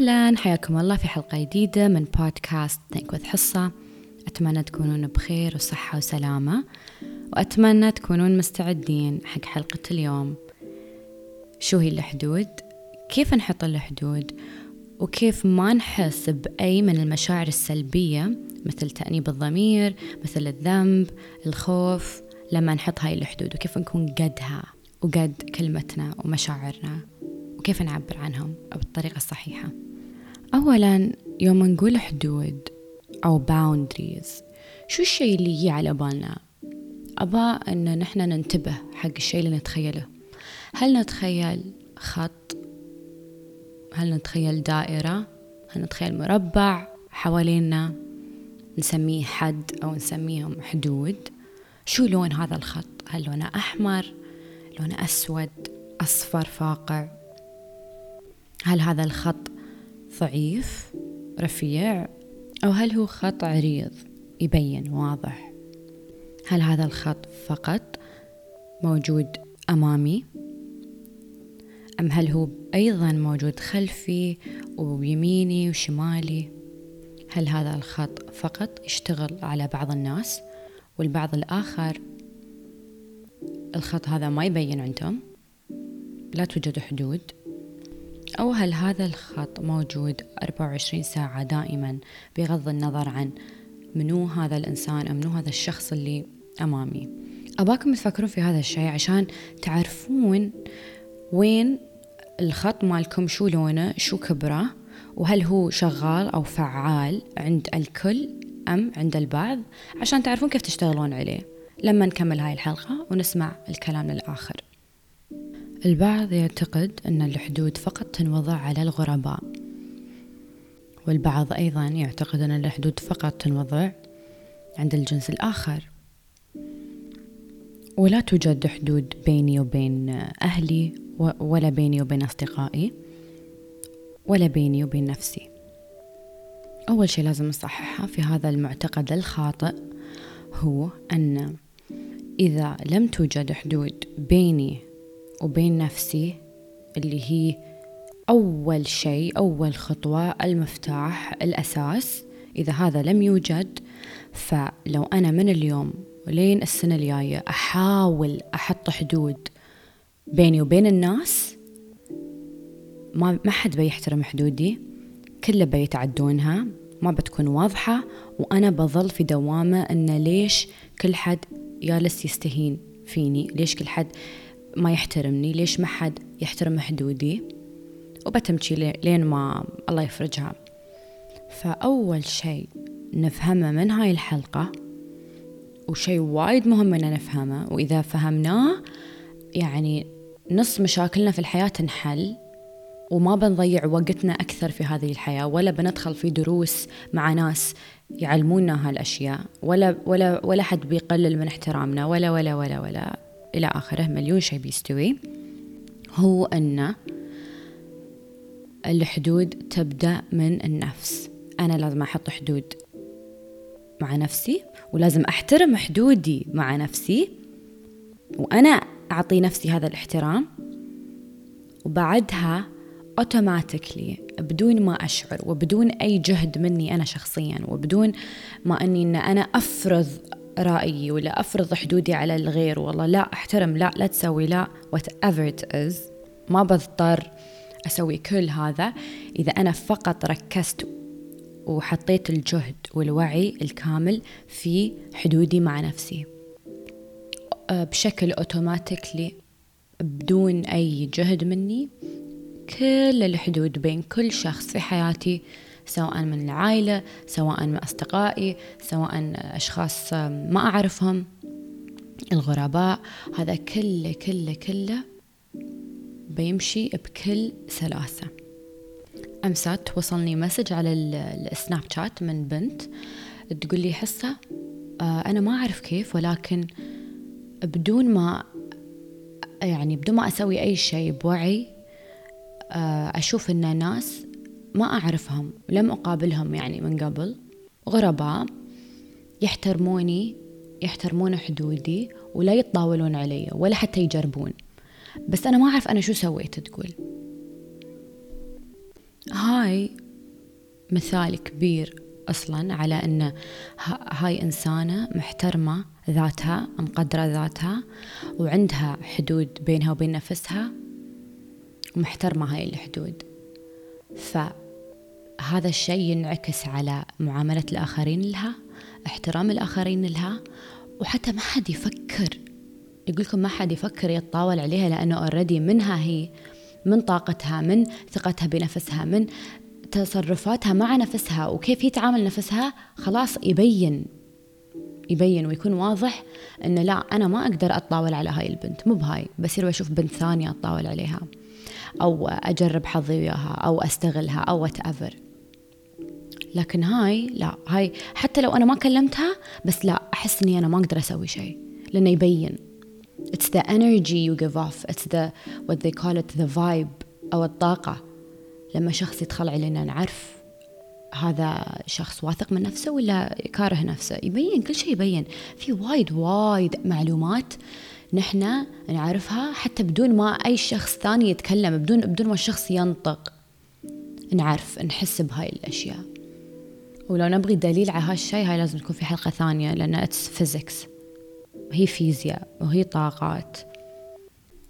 أهلا. حياكم الله في حلقة جديدة من بودكاست ثينك وذ حصة. أتمنى تكونون بخير وصحة وسلامة وأتمنى تكونون مستعدين حق حلقة اليوم. شو هي الحدود؟ كيف نحط الحدود؟ وكيف ما نحس بأي من المشاعر السلبية مثل تأنيب الضمير مثل الذنب الخوف لما نحط هاي الحدود؟ وكيف نكون قدها وقد كلمتنا ومشاعرنا؟ وكيف نعبر عنهم بالطريقة الصحيحة؟ أولا يوم نقول حدود أو boundaries. شو الشيء اللي يجي على بالنا؟ أبا أن نحن ننتبه حق الشيء اللي نتخيله. هل نتخيل خط؟ هل نتخيل دائرة؟ هل نتخيل مربع حوالينا نسميه حد أو نسميهم حدود. شو لون هذا الخط؟ هل لونه أحمر؟ لونه أسود؟ أصفر؟ فاقع؟ هل هذا الخط ضعيف رفيع أو هل هو خط عريض؟ يبين واضح. هل هذا الخط فقط موجود أمامي؟ أم هل هو أيضا موجود خلفي ويميني وشمالي؟ هل هذا الخط فقط يشتغل على بعض الناس والبعض الآخر؟ الخط هذا ما يبين عندهم لا توجد حدود. أو هل هذا الخط موجود 24 ساعة دائما بغض النظر عن منو هذا الإنسان أو منو هذا الشخص اللي أمامي؟ أباكم تفكرون في هذا الشيء عشان تعرفون وين الخط مالكم شو لونه شو كبره وهل هو شغال أو فعال عند الكل أم عند البعض؟ عشان تعرفون كيف تشتغلون عليه. لما نكمل هاي الحلقة ونسمع الكلام للآخر. البعض يعتقد أن الحدود فقط تنوضع على الغرباء والبعض أيضا يعتقد أن الحدود فقط تنوضع عند الجنس الآخر. ولا توجد حدود بيني وبين أهلي ولا بيني وبين أصدقائي ولا بيني وبين نفسي. أول شيء لازم نصححها في هذا المعتقد الخاطئ هو أن إذا لم توجد حدود بيني وبين نفسي اللي هي أول شيء أول خطوة المفتاح الأساس. إذا هذا لم يوجد فلو أنا من اليوم ولين السنة الجاية أحاول أحط حدود بيني وبين الناس ما ما حد بيحترم حدودي. كله بيتعدونها ما بتكون واضحة وأنا بظل في دوامة إن ليش كل حد جالس يستهين فيني؟ ليش كل حد ما يحترمني ليش ما حد يحترم حدودي؟ وبتمشي لين ما الله يفرجها. فأول شيء نفهمه من هاي الحلقة وشيء وايد مهم إن نفهمه وإذا فهمناه يعني نص مشاكلنا في الحياة تنحل وما بنضيع وقتنا أكثر في هذه الحياة ولا بندخل في دروس مع ناس يعلمونا هالأشياء ولا ولا ولا حد بيقلل من احترامنا ولا ولا ولا ولا. إلى آخره مليون شيء بيستوي هو أن الحدود تبدأ من النفس. أنا لازم أحط حدود مع نفسي ولازم أحترم حدودي مع نفسي وأنا أعطي نفسي هذا الاحترام وبعدها اوتوماتيكلي بدون ما أشعر وبدون أي جهد مني أنا شخصيا وبدون ما أني إن أنا أفرض رأيي ولا أفرض حدودي على الغير والله لا أحترم لا لا تسوي لا whatever it is. ما بضطر أسوي كل هذا إذا أنا فقط ركزت وحطيت الجهد والوعي الكامل في حدودي مع نفسي. بشكل اوتوماتيكلي بدون أي جهد مني كل الحدود بين كل شخص في حياتي سواء من العائلة سواء من أصدقائي سواء أشخاص ما أعرفهم الغرباء هذا كله كله كله بيمشي بكل سلاسة. أمسات وصلني مسج على السناب شات من بنت تقول لي حصة أنا ما أعرف كيف ولكن بدون ما يعني بدون ما أسوي أي شيء بوعي أشوف إن ناس ما أعرفهم لم أقابلهم يعني من قبل. غرباء يحترموني يحترمون حدودي ولا يتطاولون علي ولا حتى يجربون. بس أنا ما أعرف أنا شو سويت تقول. وهاي مثال كبير أصلا على أن هاي إنسانة محترمة ذاتها مقدرة ذاتها وعندها حدود بينها وبين نفسها ومحترمة هاي الحدود. فهذا الشيء ينعكس على معاملة الآخرين لها احترام الآخرين لها وحتى ما حد يفكر. يقول لكم ما حد يفكر يتطاول عليها لأنه اوريدي منها هي من طاقتها من ثقتها بنفسها من تصرفاتها مع نفسها. وكيف هي تعامل نفسها؟ خلاص يبين يبين ويكون واضح إنه لا أنا ما أقدر أتطاول على هاي البنت. مو بهاي بصير بشوف بنت ثانية أتطاول عليها. أو أجرب حظي وياها أو أستغلها أو whatever لكن هاي لا هاي حتى لو أنا ما كلمتها بس لا أحس إني أنا ما أقدر أسوي شيء. لأنه يبين. It's the energy you give off. It's the what they call it the vibe أو الطاقة. لما شخص يدخل علينا نعرف هذا شخص واثق من نفسه ولا كاره نفسه. يبين كل شيء يبين. في وايد وايد معلومات نحن نعرفها حتى بدون ما أي شخص ثاني يتكلم بدون بدون ما الشخص ينطق. نعرف نحس بهاي الأشياء. ولو نبغي دليل على هالشيء هاي لازم تكون في حلقة ثانية لأن it's physics هي فيزياء وهي طاقات.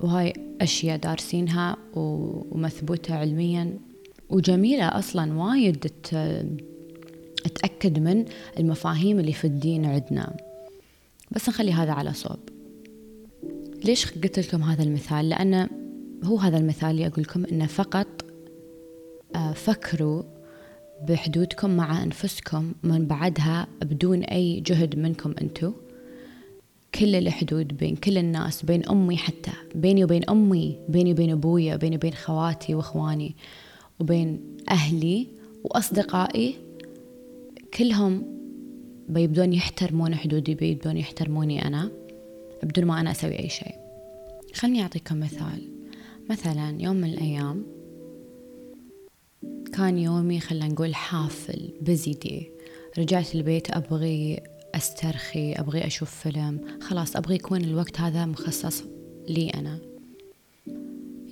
وهاي أشياء دارسينها ومثبوتة علميا. وجميلة أصلا وايد تأكد من المفاهيم اللي في الدين عندنا. بس نخلي هذا على صوب. ليش قلت لكم هذا المثال؟ لأن هو هذا المثال اللي أقول لكم إنه فقط آه، فكروا بحدودكم مع أنفسكم من بعدها بدون أي جهد منكم أنتو. كل الحدود بين كل الناس بين أمي حتى بيني وبين أمي بيني وبين أبويا بيني وبين خواتي وإخواني وبين أهلي وأصدقائي كلهم بيبدون يحترمون حدودي بيبدون يحترموني أنا. بدون ما أنا أسوي أي شيء. خلني أعطيكم مثال. مثلا يوم من الأيام كان يومي خلينا نقول حافل بزي دي رجعت البيت أبغي أسترخي أبغي أشوف فيلم. خلاص أبغي يكون الوقت هذا مخصص لي أنا.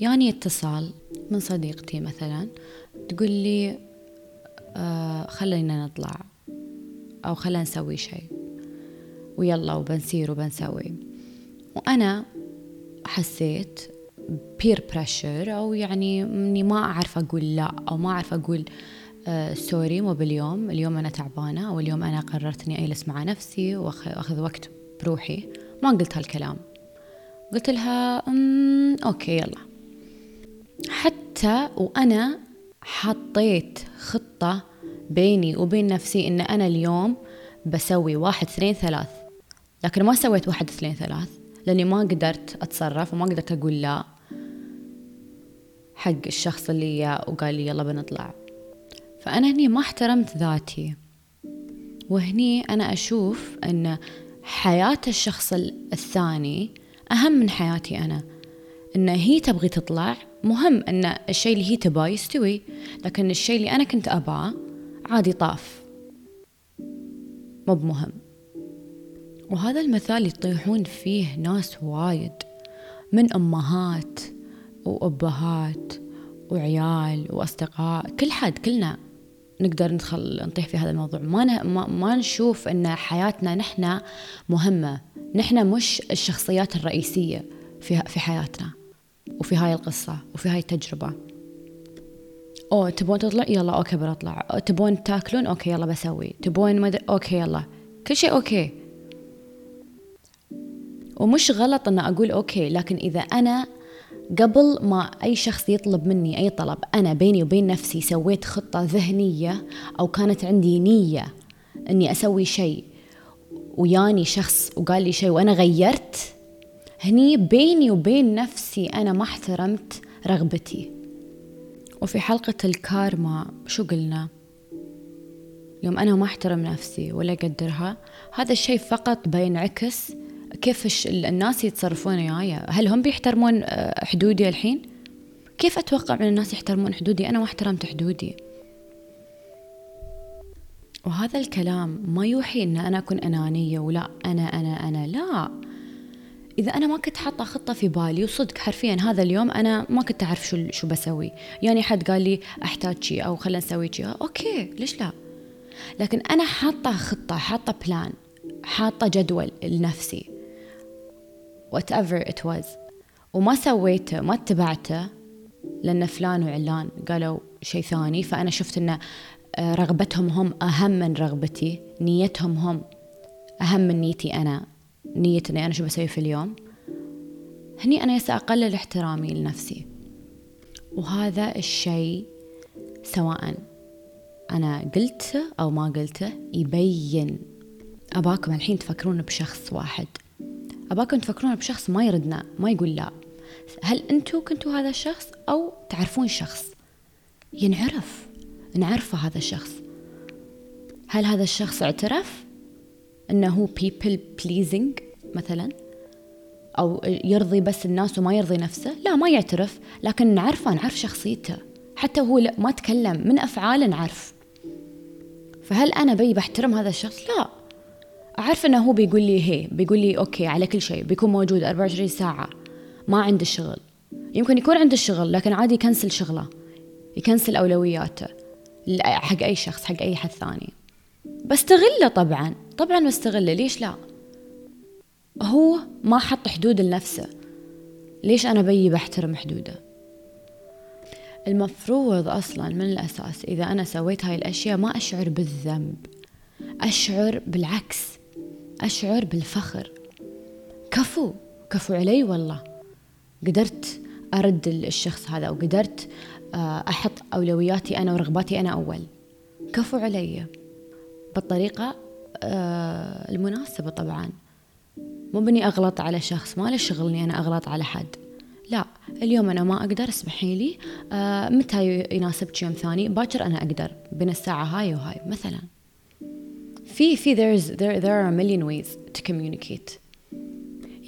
يعني اتصال من صديقتي مثلا تقول لي آه خلينا نطلع أو خلينا نسوي شيء. ويلا وبنسير وبنسوي. وأنا حسيت peer pressure أو يعني إني ما أعرف أقول لا أو ما أعرف أقول آه sorry مو باليوم اليوم أنا تعبانة أو اليوم أنا قررت إني أجلس مع نفسي وأخذ وقت بروحي. ما قلت هالكلام. قلت لها okay يلا. حتى وأنا حطيت خطة بيني وبين نفسي إن أنا اليوم بسوي واحد اثنين ثلاث. لكن ما سويت واحد اثنين ثلاث. لأني ما قدرت أتصرف وما قدرت أقول لا حق الشخص اللي وقال لي يلا بنطلع. فأنا هني ما احترمت ذاتي. وهني أنا أشوف أن حياة الشخص الثاني أهم من حياتي أنا. أن هي تبغي تطلع مهم أن الشيء اللي هي تباه يستوي. لكن الشيء اللي أنا كنت أباه عادي طاف. مو بمهم. وهذا المثال يطيحون فيه ناس وايد من أمهات وأبهات وعيال وأصدقاء كل حد كلنا نقدر ندخل نطيح في هذا الموضوع. ما, ما, ما نشوف إن حياتنا نحن مهمة نحن مش الشخصيات الرئيسية في في حياتنا وفي هاي القصة وفي هاي التجربة. أو تبون تطلع؟ يلا okay بنطلع. تبون تاكلون؟ okay يلا بسوي. تبون مد... okay يلا. كل شيء okay. ومش غلط أن أقول okay لكن إذا أنا قبل ما أي شخص يطلب مني أي طلب أنا بيني وبين نفسي سويت خطة ذهنية أو كانت عندي نية أني أسوي شيء وياني شخص وقال لي شيء وأنا غيرت هني بيني وبين نفسي أنا ما احترمت رغبتي. وفي حلقة الكارما شو قلنا؟ يوم أنا ما أحترم نفسي ولا أقدرها هذا الشيء فقط بينعكس كيف الناس يتصرفون وياي؟ هل هم بيحترمون آه، حدودي الحين؟ كيف أتوقع من الناس يحترمون حدودي؟ أنا ما احترمت حدودي. وهذا الكلام ما يوحي أن أنا أكون أنانية ولا أنا أنا أنا لا. إذا أنا ما كنت حاطة خطة في بالي وصدق حرفيا هذا اليوم أنا ما كنت أعرف شو شو بسوي. يعني حد قال لي أحتاج شيء أو خلينا نسوي شيء okay ليش لا؟ لكن أنا حاطة خطة حاطة plan حاطة جدول لنفسي. Whatever it was. وما سويته ما اتبعته لأن فلان وعلان قالوا شيء ثاني. فأنا شفت أن آه، رغبتهم هم أهم من رغبتي نيتهم هم أهم من نيتي أنا. نية أني أنا شو بسوي في اليوم. هني أنا سأقلل احترامي لنفسي. وهذا الشيء سواء أنا قلته أو ما قلته يبين. أباكم الحين تفكرون بشخص واحد. أباكم تفكرون بشخص ما يردنا ما يقول لا. هل أنتوا كنتوا هذا الشخص أو تعرفون شخص؟ ينعرف نعرفه هذا الشخص. هل هذا الشخص اعترف أنه هو people pleasing مثلا؟ أو يرضي بس الناس وما يرضي نفسه؟ لا ما يعترف لكن نعرفه نعرف شخصيته. حتى هو ما تكلم من أفعاله نعرف. فهل أنا بي بحترم هذا الشخص؟ لا. أعرف أنه هو بيقول لي هي بيقول لي okay على كل شيء بيكون موجود 24 ساعة. ما عنده شغل. يمكن يكون عنده الشغل لكن عادي يكنسل شغله. يكنسل أولوياته حق أي شخص حق أي حد ثاني. بستغله طبعا طبعا بستغله. ليش لا؟ هو ما حط حدود لنفسه. ليش أنا بيي بحترم حدوده؟ المفروض أصلا من الأساس إذا أنا سويت هاي الأشياء ما أشعر بالذنب. أشعر بالعكس. أشعر بالفخر. كفو كفو علي والله. قدرت أرد الشخص هذا وقدرت آه، أحط أولوياتي أنا ورغباتي أنا أول. كفو علي. بالطريقة آه، المناسبة طبعا. مو بني أغلط على شخص ما له شغل إني أنا أغلط على حد. لا اليوم أنا ما أقدر اسمحي لي. آه متى يناسبك يوم ثاني؟ باكر أنا أقدر بين الساعة هاي وهاي مثلا. في في there's there there are a million ways to communicate.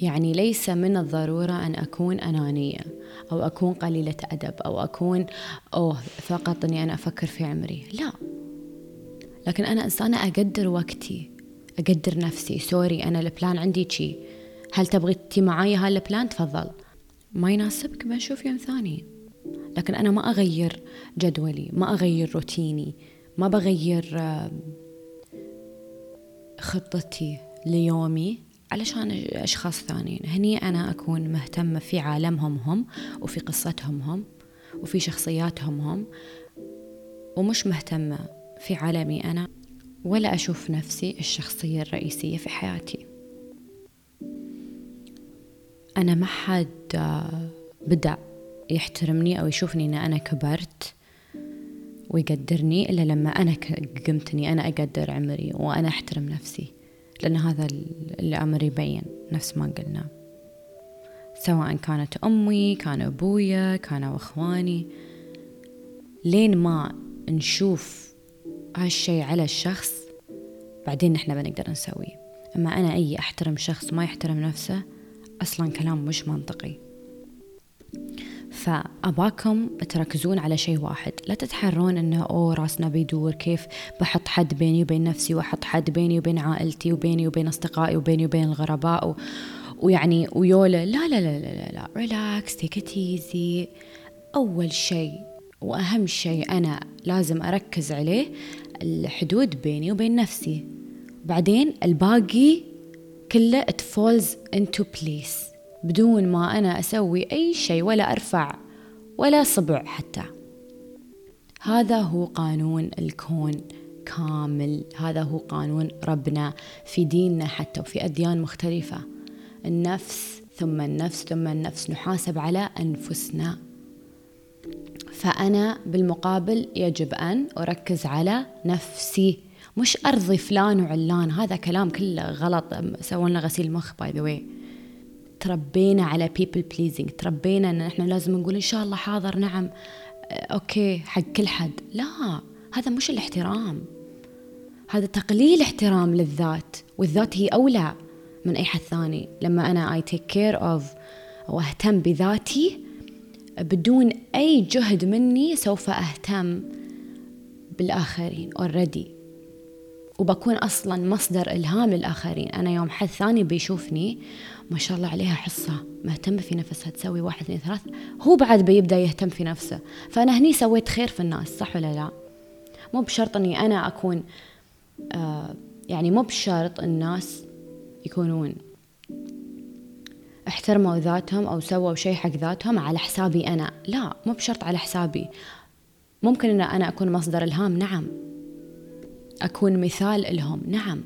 يعني ليس من الضرورة أن أكون أنانية أو أكون قليلة أدب أو أكون أوه فقط أني أنا أفكر في عمري. لا. لكن أنا إنسانة أقدر وقتي أقدر نفسي. sorry أنا ال plan عندي شي. هل تبغي تي معاي هالبلان؟ تفضل. ما يناسبك بنشوف يوم ثاني؟ لكن أنا ما أغير جدولي ما أغير روتيني ما بغير خطتي ليومي علشان أشخاص ثانيين. هني أنا أكون مهتمة في عالمهم هم وفي قصتهم هم وفي شخصياتهم هم ومش مهتمة في عالمي أنا ولا أشوف نفسي الشخصية الرئيسية في حياتي. أنا ما حد بدأ يحترمني أو يشوفني أن أنا كبرت ويقدرني إلا لما أنا قمت إني أنا أقدر عمري وأنا أحترم نفسي لأن هذا الأمر يبين نفس ما قلنا. سواء كانت أمي كان أبويا كانوا أخواني. لين ما نشوف هالشي على الشخص بعدين نحن بنقدر نسويه أما أنا أي أحترم شخص ما يحترم نفسه أصلا كلام مش منطقي. فأباكم تركزون على شيء واحد. لا تتحرون أنه أوه راسنا بيدور كيف بحط حد بيني وبين نفسي وأحط حد بيني وبين عائلتي وبيني وبين أصدقائي وبيني وبين الغرباء و... ويعني ويولا لا لا لا لا لا, لا. relax take it easy أول شيء وأهم شيء أنا لازم أركز عليه الحدود بيني وبين نفسي. بعدين الباقي كله it falls into place. بدون ما أنا أسوي أي شيء ولا أرفع ولا صبع حتى. هذا هو قانون الكون كامل. هذا هو قانون ربنا في ديننا حتى وفي أديان مختلفة. النفس ثم النفس ثم النفس. نحاسب على أنفسنا. فأنا بالمقابل يجب أن أركز على نفسي. مش أرضي فلان وعلان. هذا كلام كله غلط. سووا غسيل مخ by the تربينا على people pleasing تربينا إن إحنا لازم نقول إن شاء الله حاضر نعم. آه، okay حق كل حد. لا هذا مش الاحترام. هذا تقليل احترام للذات والذات هي أولى من أي حد ثاني. لما أنا I take care of أو أهتم بذاتي بدون أي جهد مني سوف أهتم بالآخرين already. وبكون أصلا مصدر إلهام للآخرين أنا يوم حد ثاني بيشوفني ما شاء الله عليها حصة مهتمة في نفسها تسوي واحد اثنين ثلاث هو بعد بيبدأ يهتم في نفسه. فأنا هني سويت خير في الناس صح ولا لا؟ مو بشرط أني أنا أكون آه يعني مو بشرط الناس يكونون احترموا ذاتهم أو سووا شيء حق ذاتهم على حسابي أنا. لا مو بشرط على حسابي. ممكن أن أنا أكون مصدر إلهام نعم. أكون مثال لهم. نعم.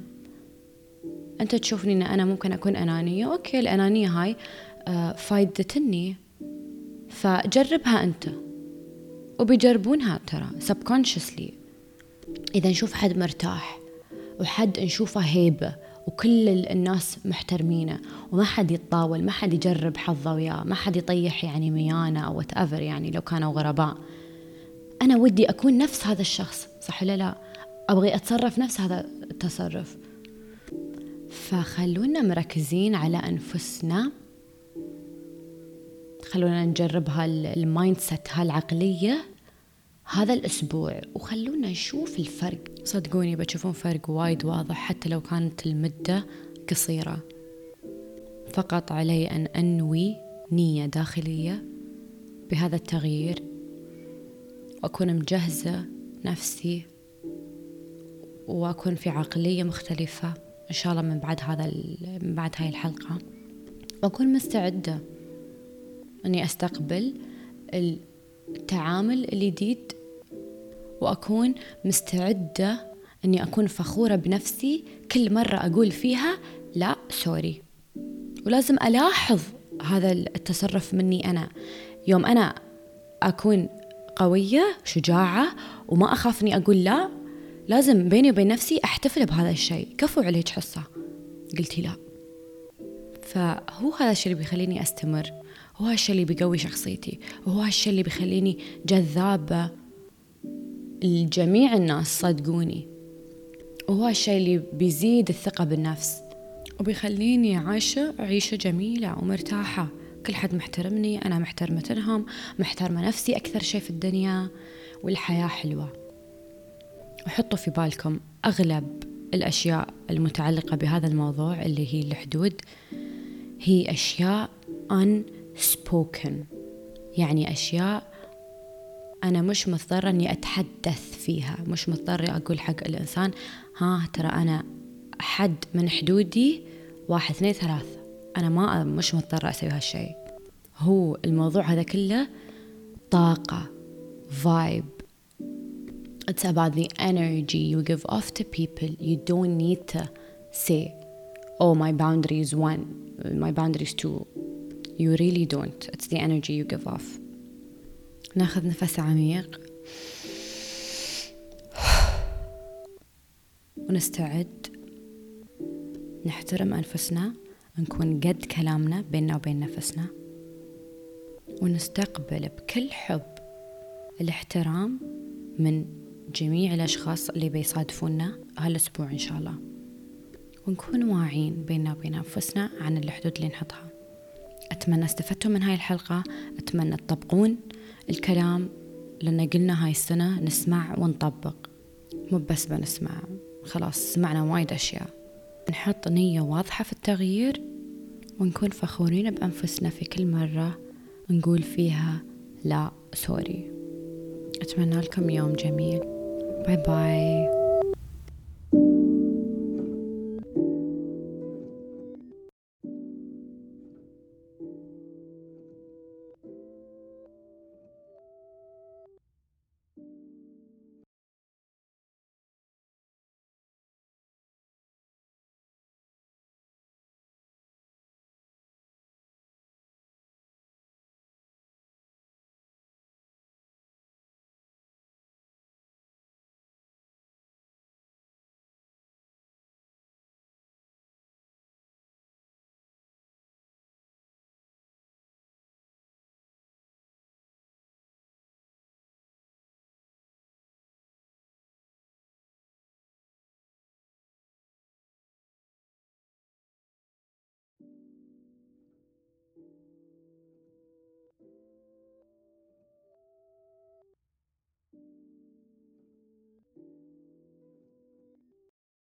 أنت تشوفني أن أنا ممكن أكون أنانية. okay الأنانية هاي آه، فايدتني فجربها أنت. وبيجربونها ترى subconsciously. إذا نشوف حد مرتاح وحد نشوفه هيبة وكل الناس محترمينه وما حد يتطاول ما حد يجرب حظه وياه ما حد يطيح يعني ميانة أو whatever يعني لو كانوا غرباء. أنا ودي أكون نفس هذا الشخص صح ولا لا؟ أبغي أتصرف نفس هذا التصرف. فخلونا مركزين على أنفسنا. خلونا نجرب هال mindset هالعقلية هذا الأسبوع وخلونا نشوف الفرق. صدقوني بتشوفون فرق وايد واضح حتى لو كانت المدة قصيرة. فقط علي أن أنوي نية داخلية بهذا التغيير وأكون مجهزة نفسي وأكون في عقلية مختلفة إن شاء الله من بعد هذا من بعد هاي الحلقة. وأكون مستعدة أني أستقبل التعامل الجديد وأكون مستعدة أني أكون فخورة بنفسي كل مرة أقول فيها لا سوري. ولازم ألاحظ هذا التصرف مني أنا. يوم أنا أكون قوية شجاعة وما أخاف أني أقول لا لازم بيني وبين نفسي أحتفل بهذا الشيء. كفو عليك حصة. قلتي لا. فهو هذا الشيء اللي بيخليني أستمر. هو هالشيء اللي بيقوي شخصيتي. وهو هالشيء اللي بيخليني جذابة. لجميع الناس صدقوني. وهو هالشيء اللي بيزيد الثقة بالنفس. وبيخليني عايشة عيشة جميلة ومرتاحة. كل حد محترمني. أنا محترمة محترمة نفسي. أكثر شيء في الدنيا. والحياة حلوة. وحطوا في بالكم أغلب الأشياء المتعلقة بهذا الموضوع اللي هي الحدود. هي أشياء unspoken. يعني أشياء أنا مش مضطرة إني أتحدث فيها. مش مضطرة أقول حق الإنسان ها ترى أنا حد من حدودي واحد اثنين ثلاثة. أنا ما مش مضطرة أسوي هالشيء. هو الموضوع هذا كله طاقة vibe It's about the energy you give off to people. You don't need to say, oh, my boundary is one, my boundary is two. You really don't. It's the energy you give off. ناخذ نفس عميق ونستعد نحترم أنفسنا نكون قد كلامنا بيننا وبين نفسنا ونستقبل بكل حب الاحترام من جميع الأشخاص اللي بيصادفونا هالأسبوع إن شاء الله. ونكون واعين بيننا وبين أنفسنا عن الحدود اللي نحطها. أتمنى استفدتوا من هاي الحلقة. أتمنى تطبقون الكلام. لأن قلنا هاي السنة نسمع ونطبق. مو بس بنسمع. خلاص سمعنا وايد أشياء. نحط نية واضحة في التغيير ونكون فخورين بأنفسنا في كل مرة نقول فيها لا sorry. أتمنى لكم يوم جميل. bye bye